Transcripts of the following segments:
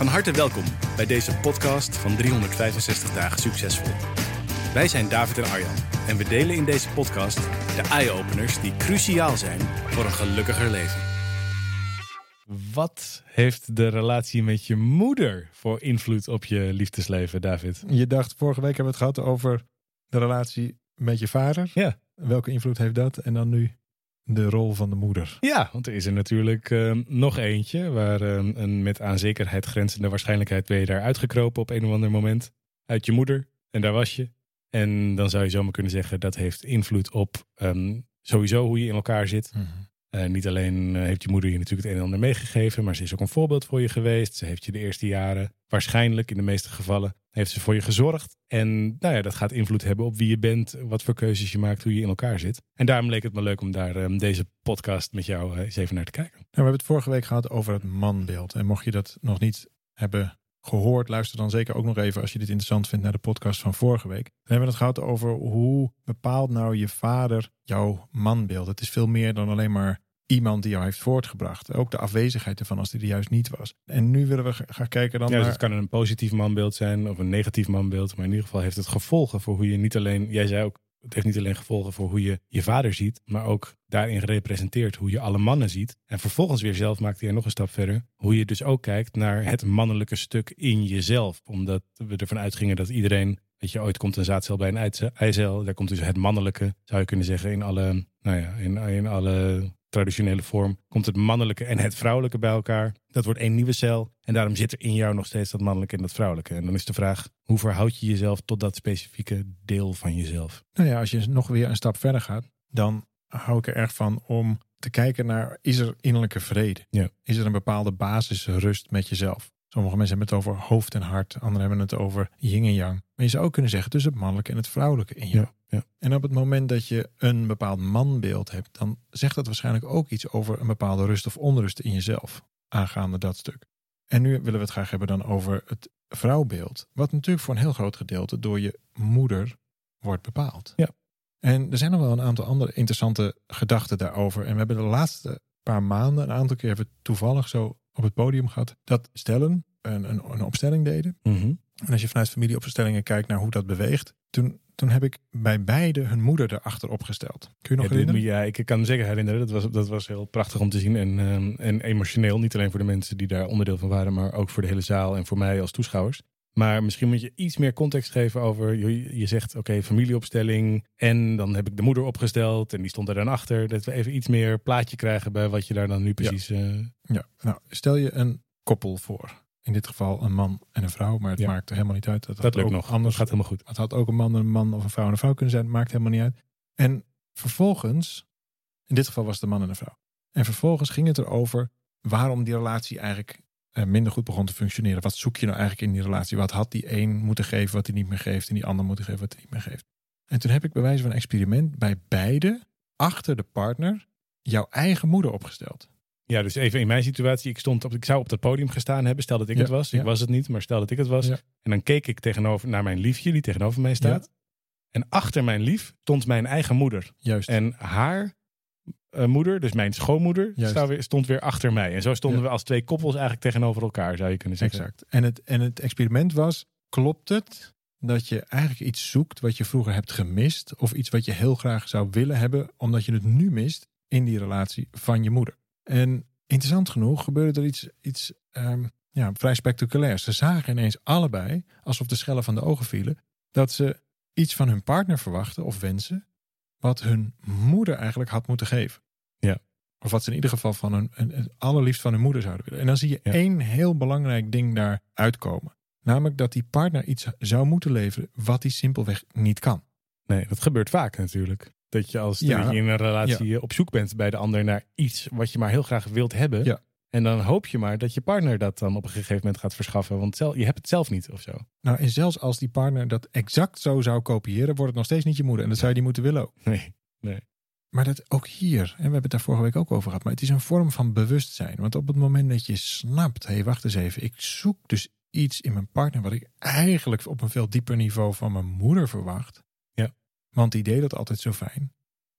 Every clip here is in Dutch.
Van harte welkom bij deze podcast van 365 dagen succesvol. Wij zijn David en Arjan en we delen in deze podcast de eye-openers die cruciaal zijn voor een gelukkiger leven. Wat heeft de relatie met je moeder voor invloed op je liefdesleven, David? Je dacht, vorige week hebben we het gehad over de relatie met je vader. Ja. Welke invloed heeft dat? En dan nu de rol van de moeder. Ja, want er is er natuurlijk eh, nog eentje waar eh, een met aan zekerheid grenzende waarschijnlijkheid ben je daar uitgekropen op een of ander moment uit je moeder. En daar was je. En dan zou je zomaar kunnen zeggen dat heeft invloed op ehm, sowieso hoe je in elkaar zit. Uh, niet alleen uh, heeft je moeder je natuurlijk het een en ander meegegeven, maar ze is ook een voorbeeld voor je geweest. Ze heeft je de eerste jaren, waarschijnlijk in de meeste gevallen, heeft ze voor je gezorgd. En nou ja, dat gaat invloed hebben op wie je bent, wat voor keuzes je maakt, hoe je in elkaar zit. En daarom leek het me leuk om daar um, deze podcast met jou uh, eens even naar te kijken. Nou, we hebben het vorige week gehad over het manbeeld. En mocht je dat nog niet hebben gehoord, luister dan zeker ook nog even als je dit interessant vindt naar de podcast van vorige week. Dan hebben we het gehad over hoe bepaalt nou je vader jouw manbeeld. Het is veel meer dan alleen maar iemand die jou heeft voortgebracht. Ook de afwezigheid ervan als die er juist niet was. En nu willen we gaan kijken dan ja, dus naar... het kan een positief manbeeld zijn of een negatief manbeeld. Maar in ieder geval heeft het gevolgen voor hoe je niet alleen... Jij zei ook, het heeft niet alleen gevolgen voor hoe je je vader ziet, maar ook daarin representeert hoe je alle mannen ziet. En vervolgens weer zelf maakt hij nog een stap verder. Hoe je dus ook kijkt naar het mannelijke stuk in jezelf. Omdat we ervan uitgingen dat iedereen, weet je, ooit komt een zaadcel bij een eicel. Daar komt dus het mannelijke, zou je kunnen zeggen, in alle, nou ja, in, in alle traditionele vorm, komt het mannelijke en het vrouwelijke bij elkaar. Dat wordt één nieuwe cel. En daarom zit er in jou nog steeds dat mannelijke en dat vrouwelijke. En dan is de vraag, hoe verhoud je jezelf tot dat specifieke deel van jezelf? Nou ja, als je nog weer een stap verder gaat, dan hou ik er erg van om te kijken naar, is er innerlijke vrede? Ja. Is er een bepaalde basisrust met jezelf? Sommige mensen hebben het over hoofd en hart, anderen hebben het over yin en yang. Maar je zou ook kunnen zeggen tussen het mannelijke en het vrouwelijke in jou. Ja, ja. En op het moment dat je een bepaald manbeeld hebt, dan zegt dat waarschijnlijk ook iets over een bepaalde rust of onrust in jezelf, aangaande dat stuk. En nu willen we het graag hebben dan over het vrouwbeeld, wat natuurlijk voor een heel groot gedeelte door je moeder wordt bepaald. Ja. En er zijn nog wel een aantal andere interessante gedachten daarover. En we hebben de laatste paar maanden een aantal keer even toevallig zo op het podium gehad dat stellen een, een, een opstelling deden. Mm -hmm. En als je vanuit familieopstellingen kijkt naar hoe dat beweegt, toen, toen heb ik bij beide hun moeder erachter opgesteld. Kun je nog ja, herinneren? Ja, ik kan me zeker herinneren. Dat was, dat was heel prachtig om te zien en, um, en emotioneel. Niet alleen voor de mensen die daar onderdeel van waren, maar ook voor de hele zaal en voor mij als toeschouwers. Maar misschien moet je iets meer context geven over. Je, je zegt oké, okay, familieopstelling. En dan heb ik de moeder opgesteld. En die stond er dan achter. Dat we even iets meer plaatje krijgen bij wat je daar dan nu precies. Ja, uh... ja. nou stel je een koppel voor. In dit geval een man en een vrouw. Maar het Ja. maakt er helemaal niet uit. Dat, lukt ook nog. Anders Dat gaat helemaal goed. Het had ook een man en een man of een vrouw en een vrouw kunnen zijn. Het maakt helemaal niet uit. En vervolgens, in dit geval was het een man en een vrouw. En vervolgens ging het erover waarom die relatie eigenlijk eh, minder goed begon te functioneren. Wat zoek je nou eigenlijk in die relatie? Wat had die een moeten geven wat hij niet meer geeft en die ander moeten geven wat hij niet meer geeft? En toen heb ik bij wijze van een experiment bij beide achter de partner jouw eigen moeder opgesteld. Ja, dus even in mijn situatie. Ik, stond op, ik zou op dat podium gestaan hebben. Stel dat ik Ja, het was. Ik ja. was het niet, maar stel dat ik het was. Ja. En dan keek ik tegenover naar mijn liefje die tegenover mij staat. En achter mijn lief stond mijn eigen moeder. Juist. En haar eh, moeder, dus mijn schoonmoeder, weer, stond weer achter mij. En zo stonden we als twee koppels eigenlijk tegenover elkaar, zou je kunnen zeggen. Exact. En het, en het experiment was, klopt het dat je eigenlijk iets zoekt wat je vroeger hebt gemist of iets wat je heel graag zou willen hebben, omdat je het nu mist in die relatie van je moeder? En interessant genoeg gebeurde er iets, iets ehm, ja, vrij spectaculairs. Ze zagen ineens allebei, alsof de schellen van de ogen vielen, dat ze iets van hun partner verwachten of wensen, wat hun moeder eigenlijk had moeten geven. Ja. Of wat ze in ieder geval van hun, een- het allerliefst van hun moeder zouden willen. En dan zie je Ja. één heel belangrijk ding daar uitkomen. Namelijk dat die partner iets zou moeten leveren wat hij simpelweg niet kan. Nee, dat gebeurt vaak natuurlijk. Dat je als Ja. je in een relatie op zoek bent bij de ander naar iets wat je maar heel graag wilt hebben. Ja. En dan hoop je maar dat je partner dat dan op een gegeven moment gaat verschaffen. Want zel- je hebt het zelf niet of zo. Nou, en zelfs als die partner dat exact zo zou kopiëren, wordt het nog steeds niet je moeder. En dat zou je die moeten willen ook. Nee. Maar dat ook hier, en we hebben het daar vorige week ook over gehad, maar het is een vorm van bewustzijn. Want op het moment dat je snapt, hé, hey, wacht eens even, ik zoek dus iets in mijn partner wat ik eigenlijk op een veel dieper niveau van mijn moeder verwacht. Want die deed dat altijd zo fijn.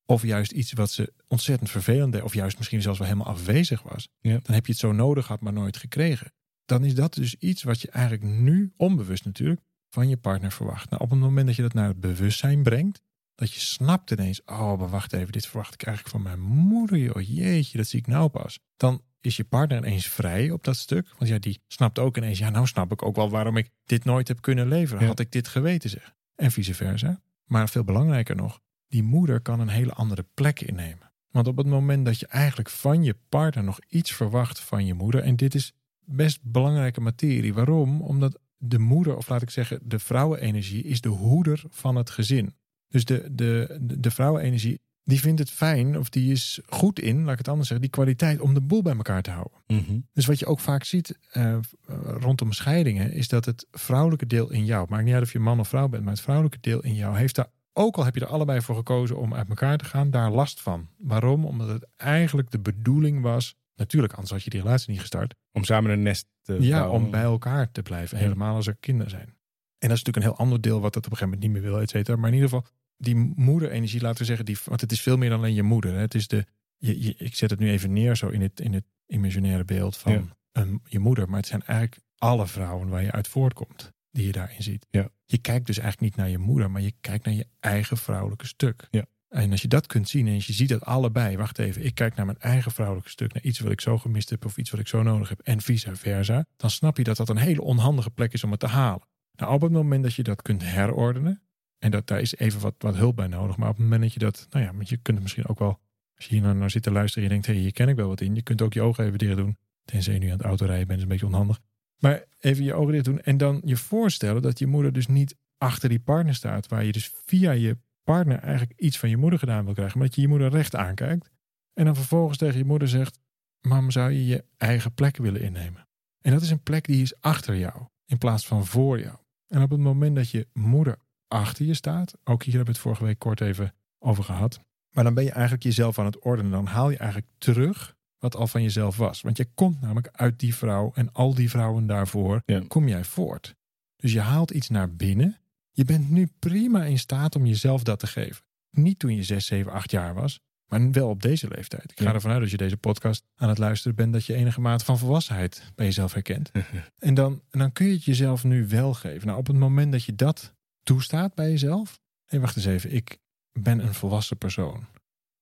Of juist iets wat ze ontzettend vervelend deed, of juist misschien zelfs wel helemaal afwezig was. Ja. Dan heb je het zo nodig gehad, maar nooit gekregen. Dan is dat dus iets wat je eigenlijk nu, onbewust natuurlijk, van je partner verwacht. Nou, op het moment dat je dat naar het bewustzijn brengt, dat je snapt ineens, oh, maar wacht even, dit verwacht ik eigenlijk van mijn moeder, joh, jeetje, dat zie ik nou pas. Dan is je partner ineens vrij op dat stuk. Want ja, die snapt ook ineens, ja, nou snap ik ook wel waarom ik dit nooit heb kunnen leveren. Ja. Had ik dit geweten, zeg. En vice versa. Maar veel belangrijker nog, die moeder kan een hele andere plek innemen. Want op het moment dat je eigenlijk van je partner nog iets verwacht van je moeder, en dit is best belangrijke materie. Waarom? Omdat de moeder, of laat ik zeggen, de vrouwenenergie is de hoeder van het gezin. Dus de, de, de, vrouwenenergie, die vindt het fijn, of die is goed in, laat ik het anders zeggen, die kwaliteit om de boel bij elkaar te houden. Mhm. Dus wat je ook vaak ziet eh, rondom scheidingen, is dat het vrouwelijke deel in jou, maakt niet uit of je man of vrouw bent, maar het vrouwelijke deel in jou heeft daar, ook al heb je er allebei voor gekozen om uit elkaar te gaan, daar last van. Waarom? Omdat het eigenlijk de bedoeling was, natuurlijk, anders had je die relatie niet gestart, Om samen een nest te ja, bouwen. om bij elkaar te blijven. Ja. Helemaal als er kinderen zijn. En dat is natuurlijk een heel ander deel wat het op een gegeven moment niet meer wil, et cetera. Maar in ieder geval, die moederenergie, laten we zeggen, die, want het is veel meer dan alleen je moeder. Hè. Het is de, je, je- ik zet het nu even neer zo in het, in het imaginaire beeld van Ja. een, je moeder. Maar het zijn eigenlijk alle vrouwen waar je uit voortkomt, die je daarin ziet. Ja. Je kijkt dus eigenlijk niet naar je moeder, maar je kijkt naar je eigen vrouwelijke stuk. Ja. En als je dat kunt zien en als je ziet dat allebei, wacht even, ik kijk naar mijn eigen vrouwelijke stuk, naar iets wat ik zo gemist heb of iets wat ik zo nodig heb en vice versa, dan snap je dat dat een hele onhandige plek is om het te halen. Nou, op het moment dat je dat kunt herordenen, en dat, daar is even wat, wat hulp bij nodig, maar op het moment dat je dat, nou ja, want je kunt het misschien ook wel, als je hier nou naar zit te luisteren en je denkt, hé, hey, hier ken ik wel wat in, je kunt ook je ogen even dicht doen, tenzij je nu aan het autorijden bent, is een beetje onhandig. Maar even je ogen dicht doen en dan je voorstellen dat je moeder dus niet achter die partner staat, waar je dus via je partner eigenlijk iets van je moeder gedaan wil krijgen, maar dat je je moeder recht aankijkt en dan vervolgens tegen je moeder zegt, mam, zou je je eigen plek willen innemen? En dat is een plek die is achter jou, in plaats van voor jou. En op het moment dat je moeder achter je staat, ook hier hebben we het vorige week kort even over gehad, maar dan ben je eigenlijk jezelf aan het ordenen. Dan haal je eigenlijk terug wat al van jezelf was. Want je komt namelijk uit die vrouw en al die vrouwen daarvoor Ja. kom jij voort. Dus je haalt iets naar binnen. Je bent nu prima in staat om jezelf dat te geven. Niet toen je 6, 7, 8 jaar was, maar wel op deze leeftijd. Ik ga ervan uit als je deze podcast aan het luisteren bent, dat je enige mate van volwassenheid bij jezelf herkent. en, dan, en dan kun je het jezelf nu wel geven. Nou, op het moment dat je dat toestaat bij jezelf. Hé, wacht eens even, ik ben een volwassen persoon.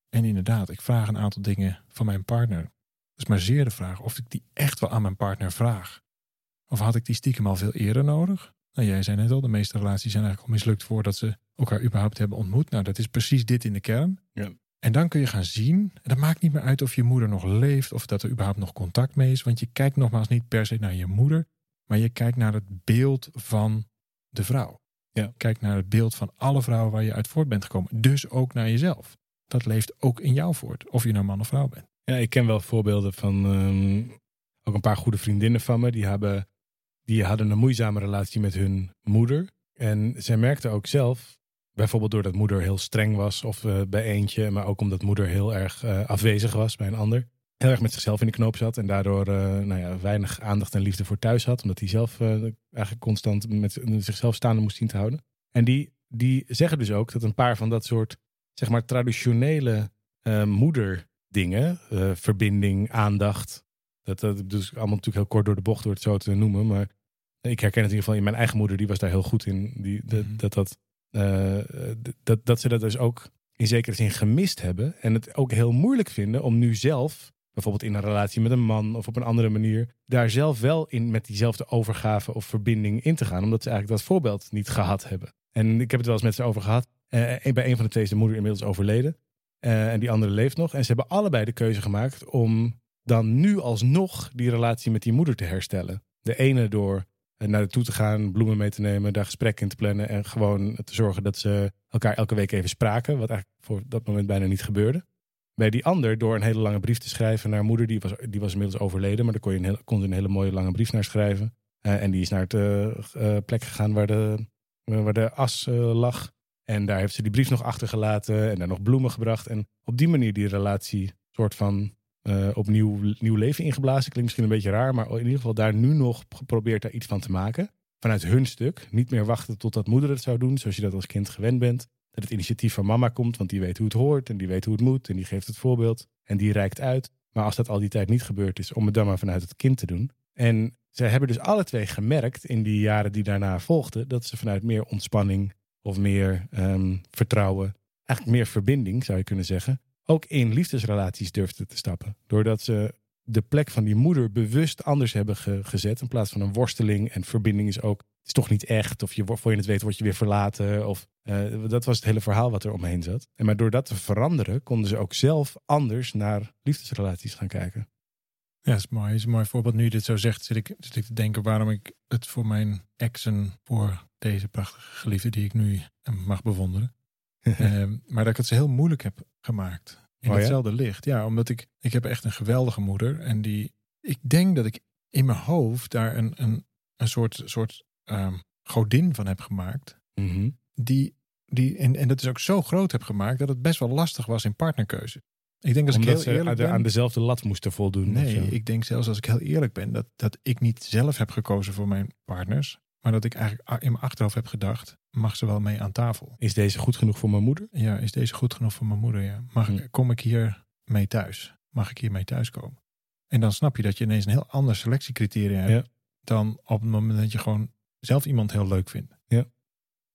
En inderdaad, ik vraag een aantal dingen van mijn partner. Dat is maar zeer de vraag of ik die echt wel aan mijn partner vraag. Of had ik die stiekem al veel eerder nodig? Nou, jij zei net al, de meeste relaties zijn eigenlijk al mislukt voordat ze elkaar überhaupt hebben ontmoet. Nou, dat is precies dit in de kern. Ja. En dan kun je gaan zien, en dat maakt niet meer uit of je moeder nog leeft of dat er überhaupt nog contact mee is. Want je kijkt nogmaals niet per se naar je moeder, maar je kijkt naar het beeld van de vrouw. Ja. Kijk naar het beeld van alle vrouwen waar je uit voort bent gekomen. Dus ook naar jezelf. Dat leeft ook in jou voort, of je nou man of vrouw bent. Ja, ik ken wel voorbeelden van ehm, ook een paar goede vriendinnen van me. Die, hebben, die hadden een moeizame relatie met hun moeder. En zij merkte ook zelf, bijvoorbeeld doordat moeder heel streng was of eh, bij eentje, maar ook omdat moeder heel erg eh, afwezig was bij een ander. Heel erg met zichzelf in de knoop zat en daardoor eh, nou ja, weinig aandacht en liefde voor thuis had. Omdat hij zelf eh, eigenlijk constant met zichzelf staande moest zien te houden. En die, die zeggen dus ook dat een paar van dat soort, zeg maar, traditionele eh, moederdingen, verbinding, aandacht. Dat, dat dus allemaal natuurlijk heel kort door de bocht door het zo te noemen. Maar ik herken het in ieder geval in mijn eigen moeder, die was daar heel goed in. Die, dat, Mhm. dat, dat, dat, dat ze dat dus ook in zekere zin gemist hebben. En het ook heel moeilijk vinden om nu zelf, bijvoorbeeld in een relatie met een man of op een andere manier, daar zelf wel in met diezelfde overgave of verbinding in te gaan. Omdat ze eigenlijk dat voorbeeld niet gehad hebben. En ik heb het wel eens met ze over gehad. Eh, bij een van de twee is de moeder inmiddels overleden. Eh, en die andere leeft nog. En ze hebben allebei de keuze gemaakt om dan nu alsnog die relatie met die moeder te herstellen. De ene door eh, naar de toe te gaan, bloemen mee te nemen, daar gesprekken in te plannen en gewoon te zorgen dat ze elkaar elke week even spraken. Wat eigenlijk voor dat moment bijna niet gebeurde. Bij die ander door een hele lange brief te schrijven naar moeder. Die was, die was inmiddels overleden, maar daar kon je een hele, kon een hele mooie lange brief naar schrijven. Eh, en die is naar het eh, eh, plek gegaan waar de, waar de as lag. En daar heeft ze die brief nog achtergelaten en daar nog bloemen gebracht. En op die manier die relatie soort van opnieuw nieuw leven ingeblazen. Klinkt misschien een beetje raar, maar in ieder geval daar nu nog geprobeerd daar iets van te maken. Vanuit hun stuk. Niet meer wachten totdat moeder het zou doen, zoals je dat als kind gewend bent. Dat het initiatief van mama komt, want die weet hoe het hoort en die weet hoe het moet en die geeft het voorbeeld en die reikt uit. Maar als dat al die tijd niet gebeurd is, om het dan maar vanuit het kind te doen. En zij hebben dus alle twee gemerkt in die jaren die daarna volgden, dat ze vanuit meer ontspanning of meer ehm, vertrouwen, eigenlijk meer verbinding zou je kunnen zeggen, ook in liefdesrelaties durfden te stappen. Doordat ze de plek van die moeder bewust anders hebben ge- gezet. In plaats van een worsteling en verbinding is ook, het is toch niet echt. Of je, voor je het weet word je weer verlaten. Of, eh, dat was het hele verhaal wat er omheen zat. En maar door dat te veranderen, konden ze ook zelf anders naar liefdesrelaties gaan kijken. Ja, dat is mooi. Dat is een mooi voorbeeld. Nu je dit zo zegt, zit ik, zit ik te denken waarom ik het voor mijn exen, voor deze prachtige geliefde die ik nu mag bewonderen. Ehm, maar dat ik het ze heel moeilijk heb gemaakt. In Oh ja? hetzelfde licht. Ja, omdat ik, ik heb echt een geweldige moeder. En die, ik denk dat ik in mijn hoofd daar een, een, een soort, soort ehm, godin van heb gemaakt. Mhm. Die, die, en, en dat is ook zo groot heb gemaakt dat het best wel lastig was in partnerkeuze. Ik denk als Omdat ik ze heel aan, eerlijk ben, aan dezelfde lat moesten voldoen. Nee, ik denk zelfs als ik heel eerlijk ben, dat, dat ik niet zelf heb gekozen voor mijn partners. Maar dat ik eigenlijk in mijn achterhoofd heb gedacht, mag ze wel mee aan tafel? Is deze goed genoeg voor mijn moeder? Ja, is deze goed genoeg voor mijn moeder? Ja. Mag, ik-. Kom ik hier mee thuis? Mag ik hier mee thuiskomen? En dan snap je dat je ineens een heel ander selectiecriterium hebt Ja. dan op het moment dat je gewoon zelf iemand heel leuk vindt. Ja.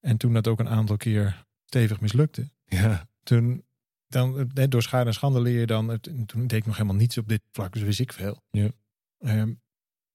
En toen dat ook een aantal keer stevig mislukte, Ja. toen, dan, eh, door schade en schande leer je dan, het- toen deed ik nog helemaal niets op dit vlak, dus wist ik veel. Ja. Ehm,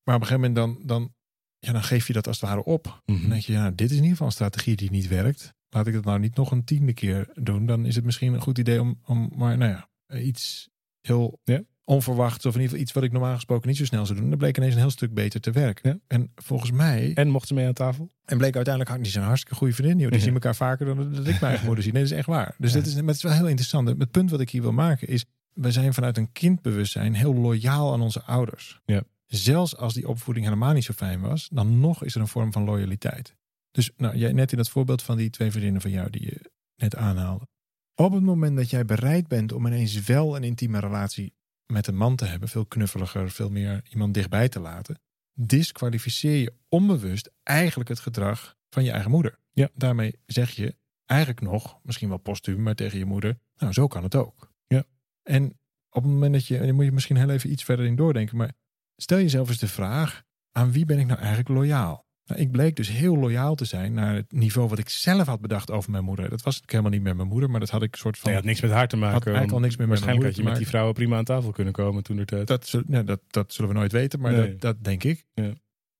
maar op een gegeven moment dan, dan, ja, dan geef je dat als het ware op. Mhm. Dan denk je, ja, dit is in ieder geval een strategie die niet werkt. Laat ik het nou niet nog een tiende keer doen. Dan is het misschien een goed idee om, om maar nou ja, iets heel Ja. onverwachts, of in ieder geval iets wat ik normaal gesproken niet zo snel zou doen. Dat bleek ineens een heel stuk beter te werken. Ja. En volgens mij, En mochten ze mee aan tafel? en bleek uiteindelijk, die zijn hartstikke goede vriendin. joh. Die Ja. zien elkaar vaker dan dat ik mijn eigen moeder zie. Nee, dat is echt waar. Dus dat is, maar het is wel heel interessant. Het punt wat ik hier wil maken is, we zijn vanuit een kindbewustzijn heel loyaal aan onze ouders. Ja. Zelfs als die opvoeding helemaal niet zo fijn was, dan nog is er een vorm van loyaliteit. Dus nou, jij net in dat voorbeeld van die twee vriendinnen van jou die je net aanhaalde. Op het moment dat jij bereid bent om ineens wel een intieme relatie met een man te hebben, veel knuffeliger, veel meer iemand dichtbij te laten, disqualificeer je onbewust eigenlijk het gedrag van je eigen moeder. Ja. Daarmee zeg je eigenlijk nog, misschien wel postuum, maar tegen je moeder, nou zo kan het ook. Ja. En op het moment dat je, en dan moet je misschien heel even iets verder in doordenken, maar stel jezelf eens de vraag, aan wie ben ik nou eigenlijk loyaal? Nou, ik bleek dus heel loyaal te zijn naar het niveau wat ik zelf had bedacht over mijn moeder. Dat was natuurlijk helemaal niet met mijn moeder, maar dat had ik soort van... Nee, had niks met haar te maken. Had eigenlijk al niks meer met Waarschijnlijk mijn had je met moeder die vrouwen prima aan tafel kunnen komen toen er tijd. Dat, zul- dat, dat zullen we nooit weten, maar Nee. dat, dat denk ik. Ja.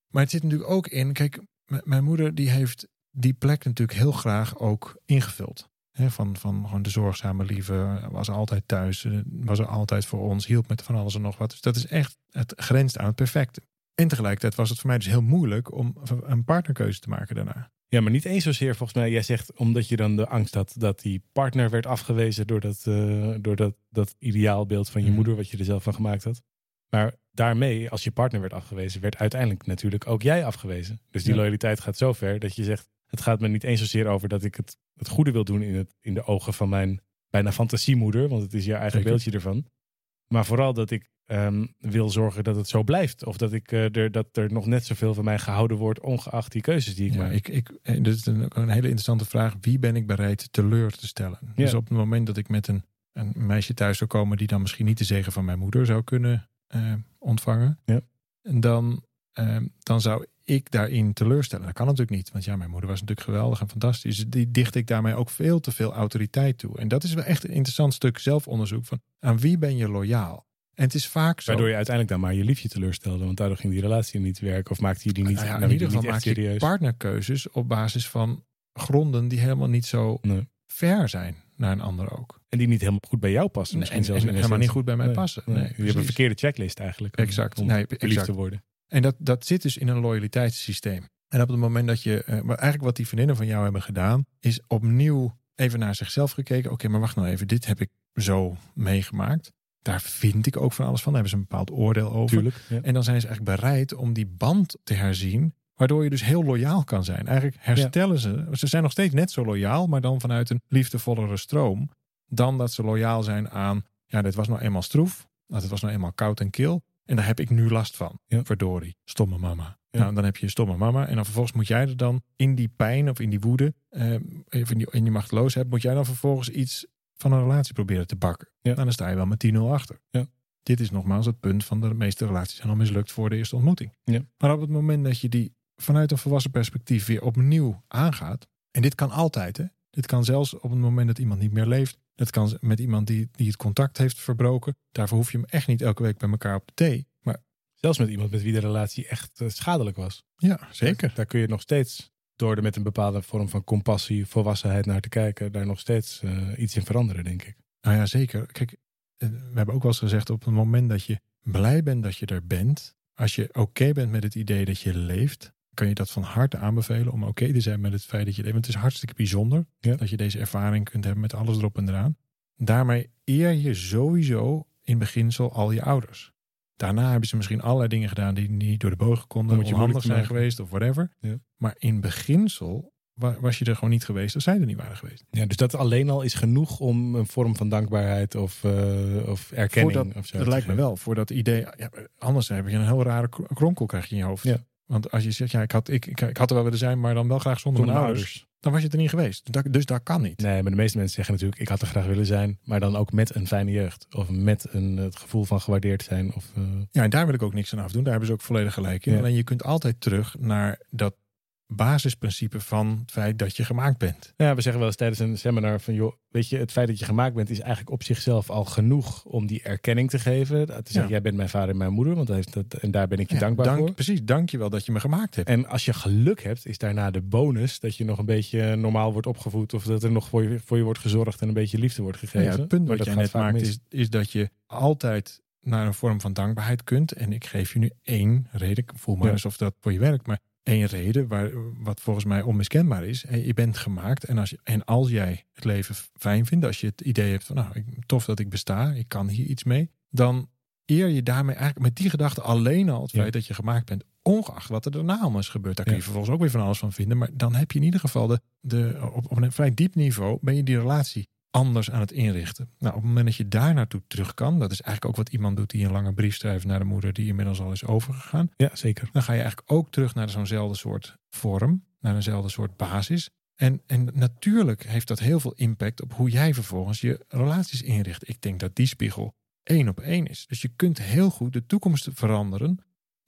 Maar het zit natuurlijk ook in, kijk, mijn moeder die heeft die plek natuurlijk heel graag ook ingevuld. Van, van gewoon de zorgzame lieve, was altijd thuis, eh, was er altijd voor ons, hielp met van alles en nog wat. Dus dat is echt, het grenst aan het perfecte. En tegelijkertijd was het voor mij dus heel moeilijk om een partnerkeuze te maken daarna. Ja, maar niet eens zozeer volgens mij. Jij zegt omdat je dan de angst had dat die partner werd afgewezen door dat, eh, door dat, dat ideaalbeeld van je Mhm. moeder, wat je er zelf van gemaakt had. Maar daarmee, als je partner werd afgewezen, werd uiteindelijk natuurlijk ook jij afgewezen. Dus die Ja. loyaliteit gaat zo ver dat je zegt: het gaat me niet eens zozeer over dat ik het, het goede wil doen in, het, in de ogen van mijn bijna fantasiemoeder, want het is je eigen Zeker. beeldje ervan. Maar vooral dat ik ehm, wil zorgen dat het zo blijft. Of dat, ik, eh, er, dat er nog net zoveel van mij gehouden wordt, ongeacht die keuzes die ik Ja, maak. ik, ik, en dit is een, een hele interessante vraag. Wie ben ik bereid teleur te stellen? Dus op het moment dat ik met een, een meisje thuis zou komen... die dan misschien niet de zegen van mijn moeder zou kunnen eh, ontvangen... Ja. En dan, eh, dan zou ik daarin teleurstellen. Dat kan natuurlijk niet. Want ja, mijn moeder was natuurlijk geweldig en fantastisch. Die dicht ik daarmee ook veel te veel autoriteit toe. En dat is wel echt een interessant stuk zelfonderzoek. Van aan wie ben je loyaal? En het is vaak zo... Waardoor je uiteindelijk dan maar je liefje teleurstelde. Want daardoor ging die relatie niet werken. Of maakte je die niet, Nou ja, nam in ieder geval maak je serieus. partnerkeuzes op basis van gronden die helemaal niet zo Nee. fair zijn naar een ander ook. En die niet helemaal goed bij jou passen. En, Misschien en zelfs in helemaal niet goed bij mij Nee, passen. nee. Nee, je hebt een verkeerde checklist eigenlijk. om- Exact. Om Nee, exact. te worden. En dat, dat zit dus in een loyaliteitssysteem. En op het moment dat je, maar eigenlijk wat die vriendinnen van jou hebben gedaan, is opnieuw even naar zichzelf gekeken. Oké, maar wacht nou even, dit heb ik zo meegemaakt. Daar vind ik ook van alles van. Daar hebben ze een bepaald oordeel over. Tuurlijk. Ja. En dan zijn ze eigenlijk bereid om die band te herzien. Waardoor je dus heel loyaal kan zijn. Eigenlijk herstellen ze. Ze zijn nog steeds net zo loyaal. Maar dan vanuit een liefdevollere stroom. Dan dat ze loyaal zijn aan. Ja, dit was nou eenmaal stroef. Het was nou eenmaal koud en kil. En daar heb ik nu last van. Ja. Verdorie. Stomme mama. Ja. Nou, dan heb je een stomme mama. En dan vervolgens moet jij er dan in die pijn of in die woede. Eh, of in die, in die machteloosheid. Moet jij dan vervolgens iets van een relatie proberen te bakken. Ja. Nou, dan sta je wel met 10-0 achter. Ja. Dit is nogmaals het punt van de meeste relaties zijn al mislukt voor de eerste ontmoeting. Ja. Maar op het moment dat je die vanuit een volwassen perspectief weer opnieuw aangaat. En dit kan altijd hè. Dit kan zelfs op het moment dat iemand niet meer leeft. Dat kan met iemand die, die het contact heeft verbroken. Daarvoor hoef je hem echt niet elke week bij elkaar op de thee. Maar Zelfs met iemand met wie de relatie echt eh, schadelijk was. ja, zeker. Daar kun je nog steeds, door er met een bepaalde vorm van compassie, volwassenheid naar te kijken, daar nog steeds eh, iets in veranderen, denk ik. Nou ja, zeker. Kijk, eh, we hebben ook wel eens gezegd op het moment dat je blij bent dat je er bent. Als je oké bent met het idee dat je leeft. Kan je dat van harte aanbevelen om oké te zijn met het feit dat je. Want het is hartstikke bijzonder Ja. dat je deze ervaring kunt hebben met alles erop en eraan. Daarmee eer je sowieso in beginsel al je ouders. Daarna hebben ze misschien allerlei dingen gedaan die niet door de bogen konden. Om het je moeilijk zijn geweest of whatever. Ja. Maar in beginsel wa- was je er gewoon niet geweest als zij er niet waren geweest. Ja, dus dat alleen al is genoeg om een vorm van dankbaarheid of, eh, of erkenning Voordat- of zo Dat lijkt me wel. Voor dat idee. Ja, anders heb je een heel rare kr- kronkel krijg je in je hoofd. Ja. Want als je zegt, ja, ik had, ik, ik, ik had er wel willen zijn, maar dan wel graag zonder, mijn ouders. Dan was je er niet geweest. Dat- Dus dat kan niet. Nee, maar de meeste mensen zeggen natuurlijk, ik had er graag willen zijn, maar dan ook met een fijne jeugd. Of met een, het gevoel van gewaardeerd zijn. Of, eh, Ja, en daar wil ik ook niks aan afdoen. Daar hebben ze ook volledig gelijk in. Ja. Alleen je kunt altijd terug naar dat basisprincipe van het feit dat je gemaakt bent. Ja, we zeggen wel eens tijdens een seminar van joh, weet je, het feit dat je gemaakt bent is eigenlijk op zichzelf al genoeg om die erkenning te geven. Te zeggen, Ja. jij bent mijn vader en mijn moeder, want heeft dat, en daar ben ik je Ja, dankbaar dank, voor. Precies, dank je wel dat je me gemaakt hebt. En als je geluk hebt, is daarna de bonus dat je nog een beetje normaal wordt opgevoed of dat er nog voor je, voor je wordt gezorgd en een beetje liefde wordt gegeven. Nou ja, het punt wat dat jij net maakt is, is dat je altijd naar een vorm van dankbaarheid kunt. En ik geef je nu één reden. Ik voel maar Ja. alsof dat voor je werkt. Maar één reden waar, wat volgens mij onmiskenbaar is. Je bent gemaakt. En als, je, en als jij het leven fijn vindt. Als je het idee hebt van nou, ik- tof dat ik besta. Ik kan hier iets mee. Dan eer je daarmee eigenlijk met die gedachte alleen al het Ja. feit dat je gemaakt bent. Ongeacht wat er daarna allemaal is gebeurd. Daar kun je Ja. vervolgens ook weer van alles van vinden. Maar dan heb je in ieder geval de, de, op, op een vrij diep niveau ben je die relatie anders aan het inrichten. Nou, op het moment dat je daar naartoe terug kan, dat is eigenlijk ook wat iemand doet die een lange brief schrijft naar de moeder die inmiddels al is overgegaan. Ja, zeker. Dan ga je eigenlijk ook terug naar zo'nzelfde soort vorm, naar eenzelfde soort basis. En, en natuurlijk heeft dat heel veel impact op hoe jij vervolgens je relaties inricht. Ik denk dat die spiegel één op één is. Dus je kunt heel goed de toekomst veranderen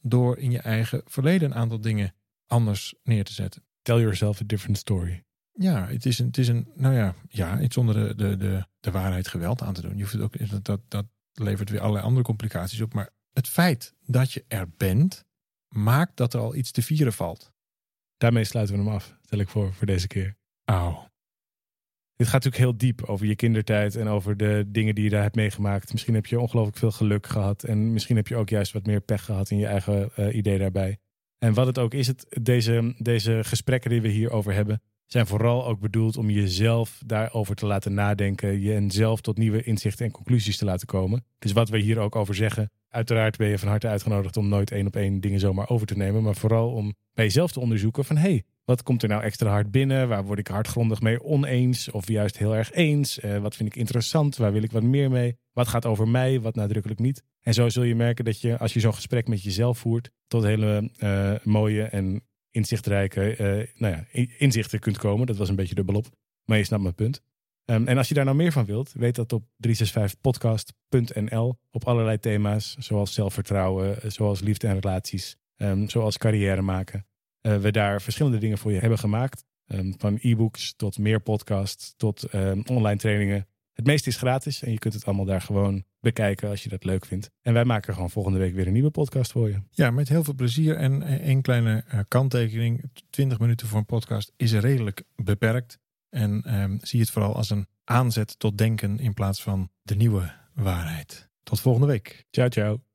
door in je eigen verleden een aantal dingen anders neer te zetten. Tell yourself a different story. Ja, het is een, het is een nou ja, ja, iets zonder de, de, de, de waarheid geweld aan te doen. Je hoeft het ook, dat, dat, dat levert weer allerlei andere complicaties op. Maar het feit dat je er bent, maakt dat er al iets te vieren valt. Daarmee sluiten we hem af, stel ik voor, voor deze keer. Auw. Dit gaat natuurlijk heel diep over je kindertijd en over de dingen die je daar hebt meegemaakt. Misschien heb je ongelooflijk veel geluk gehad en misschien heb je ook juist wat meer pech gehad in je eigen eh, idee daarbij. En wat het ook is, het, deze, deze gesprekken die we hierover hebben, zijn vooral ook bedoeld om jezelf daarover te laten nadenken. Je en zelf tot nieuwe inzichten en conclusies te laten komen. Dus wat we hier ook over zeggen. Uiteraard ben je van harte uitgenodigd om nooit één op één dingen zomaar over te nemen. Maar vooral om bij jezelf te onderzoeken van hé, hey, wat komt er nou extra hard binnen? Waar word ik hardgrondig mee oneens? Of juist heel erg eens? Eh, wat vind ik interessant? Waar wil ik wat meer mee? Wat gaat over mij? Wat nadrukkelijk niet? En zo zul je merken dat je, als je zo'n gesprek met jezelf voert, tot hele eh, mooie en inzichtrijke eh, nou ja, in- inzichten kunt komen. Dat was een beetje dubbelop. Maar je snapt mijn punt. Ehm, en als je daar nou meer van wilt, weet dat op 365podcast.nl op allerlei thema's, zoals zelfvertrouwen, eh, zoals liefde en relaties, ehm, zoals carrière maken. eh, we daar verschillende dingen voor je hebben gemaakt. Ehm, van e-books tot meer podcasts, tot online trainingen. Het meeste is gratis en je kunt het allemaal daar gewoon bekijken als je dat leuk vindt. En wij maken gewoon volgende week weer een nieuwe podcast voor je. Ja, met heel veel plezier. En één kleine eh, kanttekening. 20 minuten voor een podcast is redelijk beperkt. En ehm, zie het vooral als een aanzet tot denken in plaats van de nieuwe waarheid. Tot volgende week. Ciao, ciao.